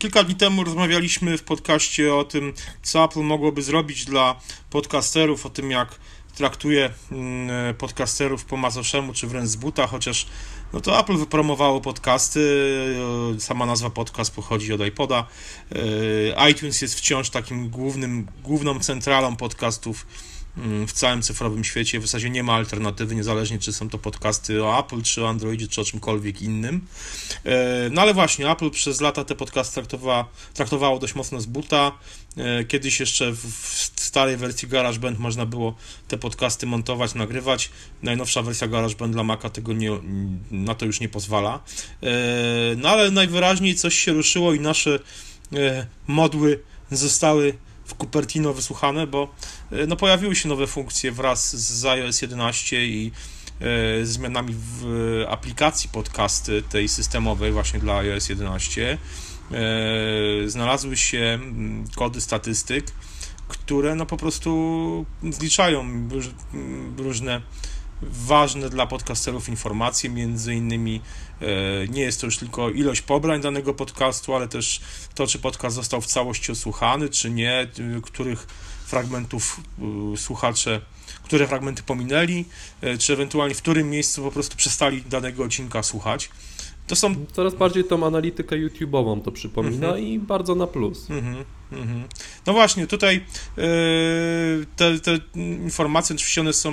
kilka dni temu rozmawialiśmy w podcaście o tym, co Apple mogłoby zrobić dla podcasterów, o tym, jak traktuje mm, podcasterów po mazoszemu, czy wręcz z buta, chociaż no to Apple wypromowało podcasty, e, sama nazwa podcast pochodzi od iPoda. E, iTunes jest wciąż takim głównym, główną centralą podcastów w całym cyfrowym świecie. W zasadzie nie ma alternatywy, niezależnie czy są to podcasty o Apple, czy o Androidzie, czy o czymkolwiek innym. E, no ale właśnie, Apple przez lata te podcasty traktowa, traktowało dość mocno z buta. Kiedyś jeszcze w starej wersji GarageBand można było te podcasty montować, nagrywać. Najnowsza wersja GarageBand dla Maca tego nie, na to już nie pozwala. No ale najwyraźniej coś się ruszyło i nasze E, modły zostały w Cupertino wysłuchane, bo e, no, pojawiły się nowe funkcje wraz z iOS 11 i e, zmianami w aplikacji podcasty tej systemowej właśnie dla iOS 11. Znalazły się kody statystyk, które no po prostu zliczają różne ważne dla podcasterów informacje, między innymi e, nie jest to już tylko ilość pobrań danego podcastu, ale też to, czy podcast został w całości osłuchany, czy nie, których fragmentów e, słuchacze, które fragmenty pominęli, e, czy ewentualnie w którym miejscu po prostu przestali danego odcinka słuchać. To są... Coraz bardziej tą analitykę YouTube'ową to przypomina mm -hmm. i bardzo na plus. Mm -hmm. Mhm. No właśnie, tutaj yy, te, te, informacje oczywiście one są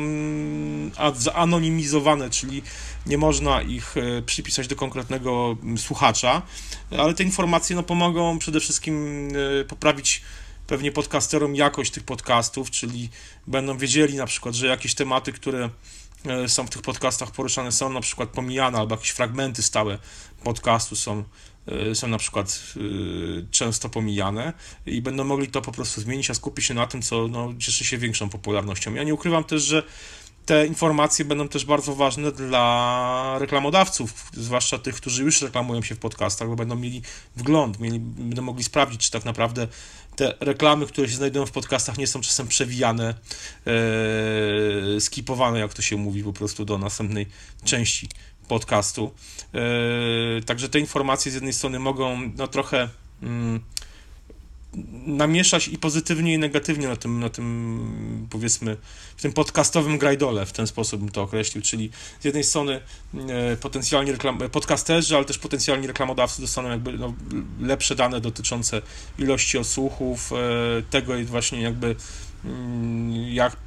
zanonimizowane, czyli nie można ich yy, przypisać do konkretnego mm, słuchacza, ale te informacje no, pomogą przede wszystkim yy, poprawić pewnie podcasterom jakość tych podcastów, czyli będą wiedzieli na przykład, że jakieś tematy, które są w tych podcastach poruszane są na przykład pomijane, albo jakieś fragmenty stałe podcastu są Y, są na przykład y, często pomijane i będą mogli to po prostu zmienić, a skupić się na tym, co no, cieszy się większą popularnością. Ja nie ukrywam też, że te informacje będą też bardzo ważne dla reklamodawców, zwłaszcza tych, którzy już reklamują się w podcastach, bo będą mieli wgląd, mieli, będą mogli sprawdzić, czy tak naprawdę te reklamy, które się znajdują w podcastach, nie są czasem przewijane, e, skipowane, jak to się mówi, po prostu do następnej części podcastu. E, także te informacje z jednej strony mogą no, trochę mm, namieszać i pozytywnie i negatywnie na tym, na tym powiedzmy, w tym podcastowym grajdole, w ten sposób bym to określił, czyli z jednej strony e, potencjalni reklam, podcasterzy, ale też potencjalni reklamodawcy dostaną jakby no, lepsze dane dotyczące ilości odsłuchów, e, tego właśnie jakby jak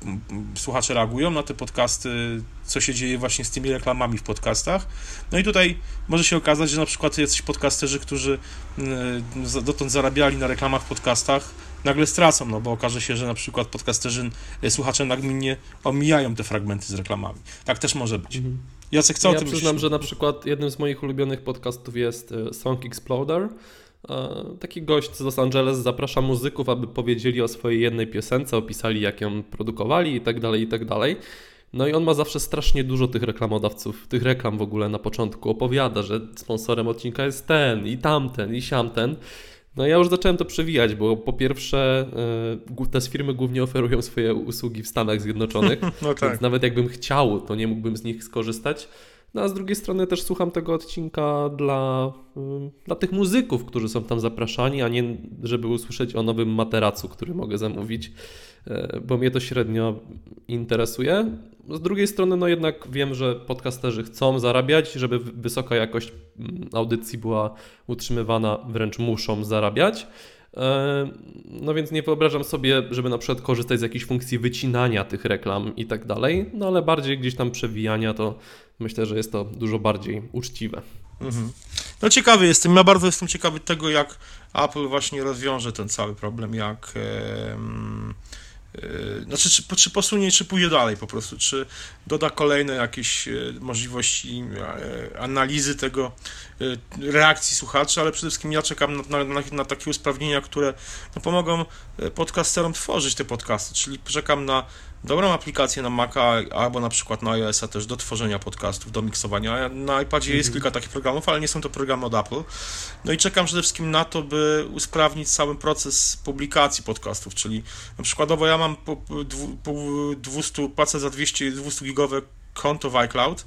słuchacze reagują na te podcasty, co się dzieje właśnie z tymi reklamami w podcastach. No i tutaj może się okazać, że na przykład jacyś podcasterzy, którzy mm, dotąd zarabiali na reklamach w podcastach, nagle stracą, no bo okaże się, że na przykład podcasterzy, e, słuchacze nagminnie omijają te fragmenty z reklamami. Tak też może być. Mhm. Jacek, co ja o tym przyznam, myślisz? że na przykład jednym z moich ulubionych podcastów jest e, Song Exploder, taki gość z Los Angeles zaprasza muzyków, aby powiedzieli o swojej jednej piosence, opisali jak ją produkowali i tak dalej, i tak dalej. No i on ma zawsze strasznie dużo tych reklamodawców, tych reklam w ogóle na początku. Opowiada, że sponsorem odcinka jest ten i tamten i siamten. No ja już zacząłem to przewijać, bo po pierwsze e, te firmy głównie oferują swoje usługi w Stanach Zjednoczonych, no tak. więc nawet jakbym chciał, to nie mógłbym z nich skorzystać. No a z drugiej strony też słucham tego odcinka dla, dla tych muzyków, którzy są tam zapraszani, a nie żeby usłyszeć o nowym materacu, który mogę zamówić, e, bo mnie to średnio interesuje. Z drugiej strony, no jednak wiem, że podcasterzy chcą zarabiać, żeby wysoka jakość audycji była utrzymywana, wręcz muszą zarabiać. E, no więc nie wyobrażam sobie, żeby na przykład korzystać z jakiejś funkcji wycinania tych reklam i tak dalej, no ale bardziej gdzieś tam przewijania to myślę, że jest to dużo bardziej uczciwe. Mhm. No ciekawy jestem, ja bardzo jestem ciekawy tego, jak Apple właśnie rozwiąże ten cały problem, jak... Yy, znaczy, czy, czy posunie, czy pójdzie dalej po prostu, czy doda kolejne jakieś e, możliwości e, analizy tego, reakcji słuchaczy, ale przede wszystkim ja czekam na, na, na takie usprawnienia, które no, pomogą podcasterom tworzyć te podcasty, czyli czekam na dobrą aplikację na Maca albo na przykład na iOS-a też do tworzenia podcastów, do miksowania. Na iPadzie jest mhm. kilka takich programów, ale nie są to programy od Apple. No i czekam przede wszystkim na to, by usprawnić cały proces publikacji podcastów, czyli na przykładowo ja mam po, po 200, płacę za 200, 200 gigowe konto w iCloud,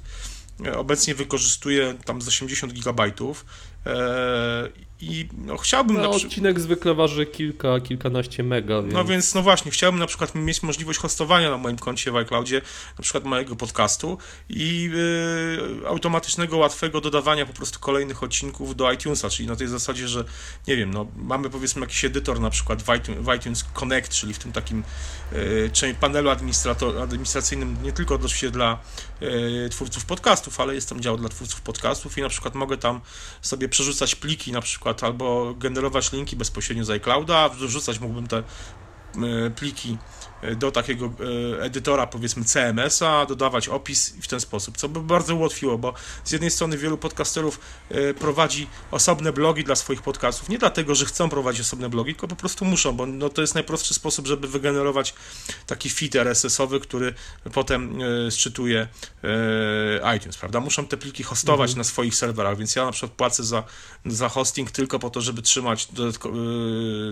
obecnie wykorzystuję tam z 80 gigabajtów I no, chciałbym No, na przykład. odcinek zwykle waży kilka, kilkanaście mega, więc... No więc, no właśnie, chciałbym na przykład mieć możliwość hostowania na moim koncie w iCloudzie, na przykład mojego podcastu i yy, automatycznego, łatwego dodawania po prostu kolejnych odcinków do iTunesa, czyli na tej zasadzie, że nie wiem, no mamy powiedzmy jakiś edytor na przykład w iTunes, w iTunes Connect, czyli w tym takim czyli panelu administracyjnym, nie tylko oczywiście dla yy, twórców podcastów, ale jest tam dział dla twórców podcastów i na przykład mogę tam sobie przerzucać pliki na przykład albo generować linki bezpośrednio z iClouda, wrzucać mógłbym te pliki e, do takiego e, edytora, powiedzmy CMS-a, dodawać opis w ten sposób, co by bardzo ułatwiło, bo z jednej strony wielu podcasterów e, prowadzi osobne blogi dla swoich podcastów, nie dlatego, że chcą prowadzić osobne blogi, tylko po prostu muszą, bo no, to jest najprostszy sposób, żeby wygenerować taki feed RSS-owy, który potem e, szczytuje e, iTunes, prawda? Muszą te pliki hostować Mhm. na swoich serwerach, więc ja na przykład płacę za, za hosting tylko po to, żeby trzymać e,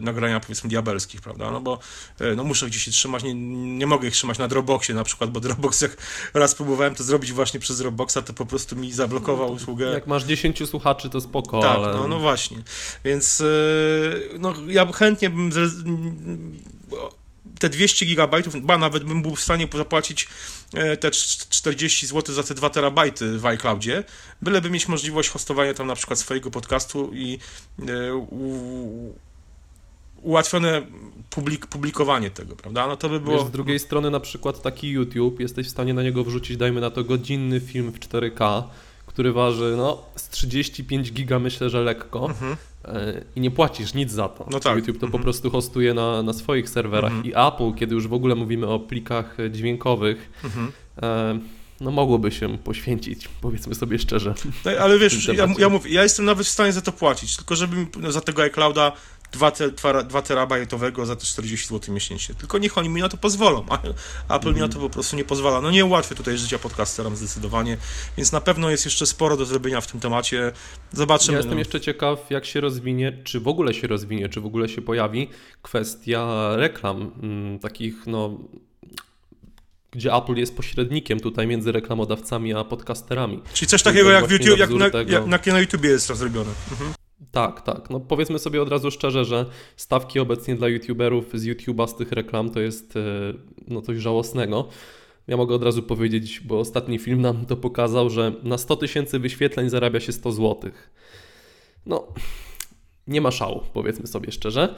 nagrania powiedzmy diabelskich, prawda? No bo e, no muszę gdzieś je trzymać, nie, nie mogę ich trzymać na Dropboxie na przykład, bo Dropbox jak raz próbowałem to zrobić właśnie przez Dropboxa, to po prostu mi zablokował usługę. Jak masz 10 słuchaczy, to spoko, Tak, ale... no, no właśnie. Więc e, no, ja chętnie bym zre- te 200 gigabajtów, ba nawet bym był w stanie zapłacić e, te cz- 40 zł za te 2 terabajty w iCloudzie, byleby mieć możliwość hostowania tam na przykład swojego podcastu i e, ułatwione publik, publikowanie tego, prawda? No to by było... Wiesz, z drugiej strony na przykład taki YouTube, jesteś w stanie na niego wrzucić, dajmy na to godzinny film w 4K, który waży no z 35 giga myślę, że lekko Mhm. e, i nie płacisz nic za to. No tak. YouTube to po Mhm. prostu hostuje na, na swoich serwerach Mhm. i Apple, kiedy już w ogóle mówimy o plikach e, dźwiękowych, Mhm. e, no mogłoby się poświęcić, powiedzmy sobie szczerze. No, ale wiesz, ja, ja mówię, ja jestem nawet w stanie za to płacić, tylko żeby mi no, za tego iClouda 2, te, 2, 2 terabajtowego za te 40 zł miesięcznie. Tylko niech oni mi na to pozwolą, a Apple mi na to po prostu nie pozwala. No nie ułatwia tutaj życia podcasterom zdecydowanie, więc na pewno jest jeszcze sporo do zrobienia w tym temacie. Zobaczymy. Ja jestem jeszcze ciekaw, jak się rozwinie, czy w ogóle się rozwinie, czy w ogóle się pojawi kwestia reklam, mm, takich no, gdzie Apple jest pośrednikiem tutaj między reklamodawcami a podcasterami. Czyli coś to takiego jak, YouTube, na jak, na, jak, jak na YouTubie jest zrobione. Mhm. Tak, tak. No powiedzmy sobie od razu szczerze, że stawki obecnie dla YouTuberów z YouTube'a z tych reklam to jest e, no coś żałosnego. Ja mogę od razu powiedzieć, bo ostatni film nam to pokazał, że na 100 tysięcy wyświetleń zarabia się 100 zł. No, nie ma szału, powiedzmy sobie szczerze.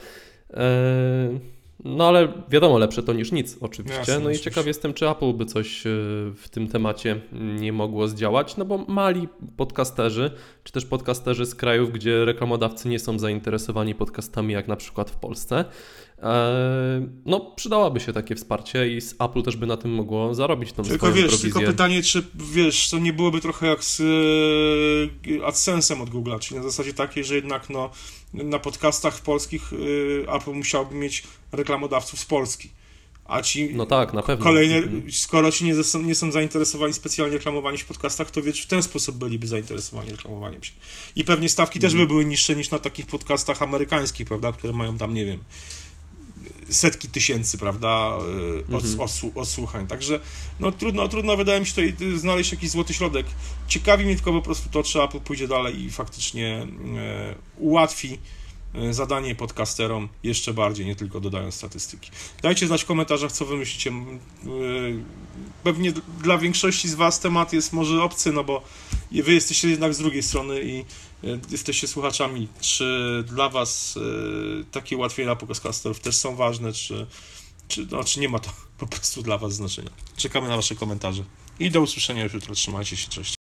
E, No ale wiadomo, lepsze to niż nic, oczywiście. Jasne, no i oczywiście. ciekaw jestem, czy Apple by coś e, w tym temacie nie mogło zdziałać, no bo mali podcasterzy, czy też podcasterzy z krajów, gdzie reklamodawcy nie są zainteresowani podcastami, jak na przykład w Polsce, no przydałoby się takie wsparcie i z Apple też by na tym mogło zarobić tą Tylko wiesz, prowizję. tylko pytanie, czy wiesz, to nie byłoby trochę jak z e, AdSense'em od Google'a, czyli na zasadzie takiej, że jednak no, na podcastach polskich e, Apple musiałby mieć reklamodawców z Polski. A ci No tak, na pewno. kolejne, Mhm. skoro ci nie, nie są zainteresowani specjalnie reklamowani się w podcastach, to wiesz, w ten sposób byliby zainteresowani reklamowaniem się. I pewnie stawki też Mhm. by były niższe niż na takich podcastach amerykańskich, prawda, które mają tam, nie wiem, setki tysięcy, prawda, od, Mhm. odsłu- odsłuchań. Także no trudno, trudno wydaje mi się tutaj znaleźć jakiś złoty środek. Ciekawi mnie tylko po prostu to, czy Apple pójdzie dalej i faktycznie e, ułatwi e, zadanie podcasterom jeszcze bardziej, nie tylko dodając statystyki. Dajcie znać w komentarzach, co wy myślicie. E, Pewnie dla większości z was temat jest może obcy, no bo wy jesteście jednak z drugiej strony i e, jesteście słuchaczami. Czy dla was e, takie ułatwienia podcasterów też są ważne, czy, czy, no, czy nie ma to po prostu dla was znaczenia? Czekamy na wasze komentarze. I do usłyszenia już jutro. Trzymajcie się, cześć.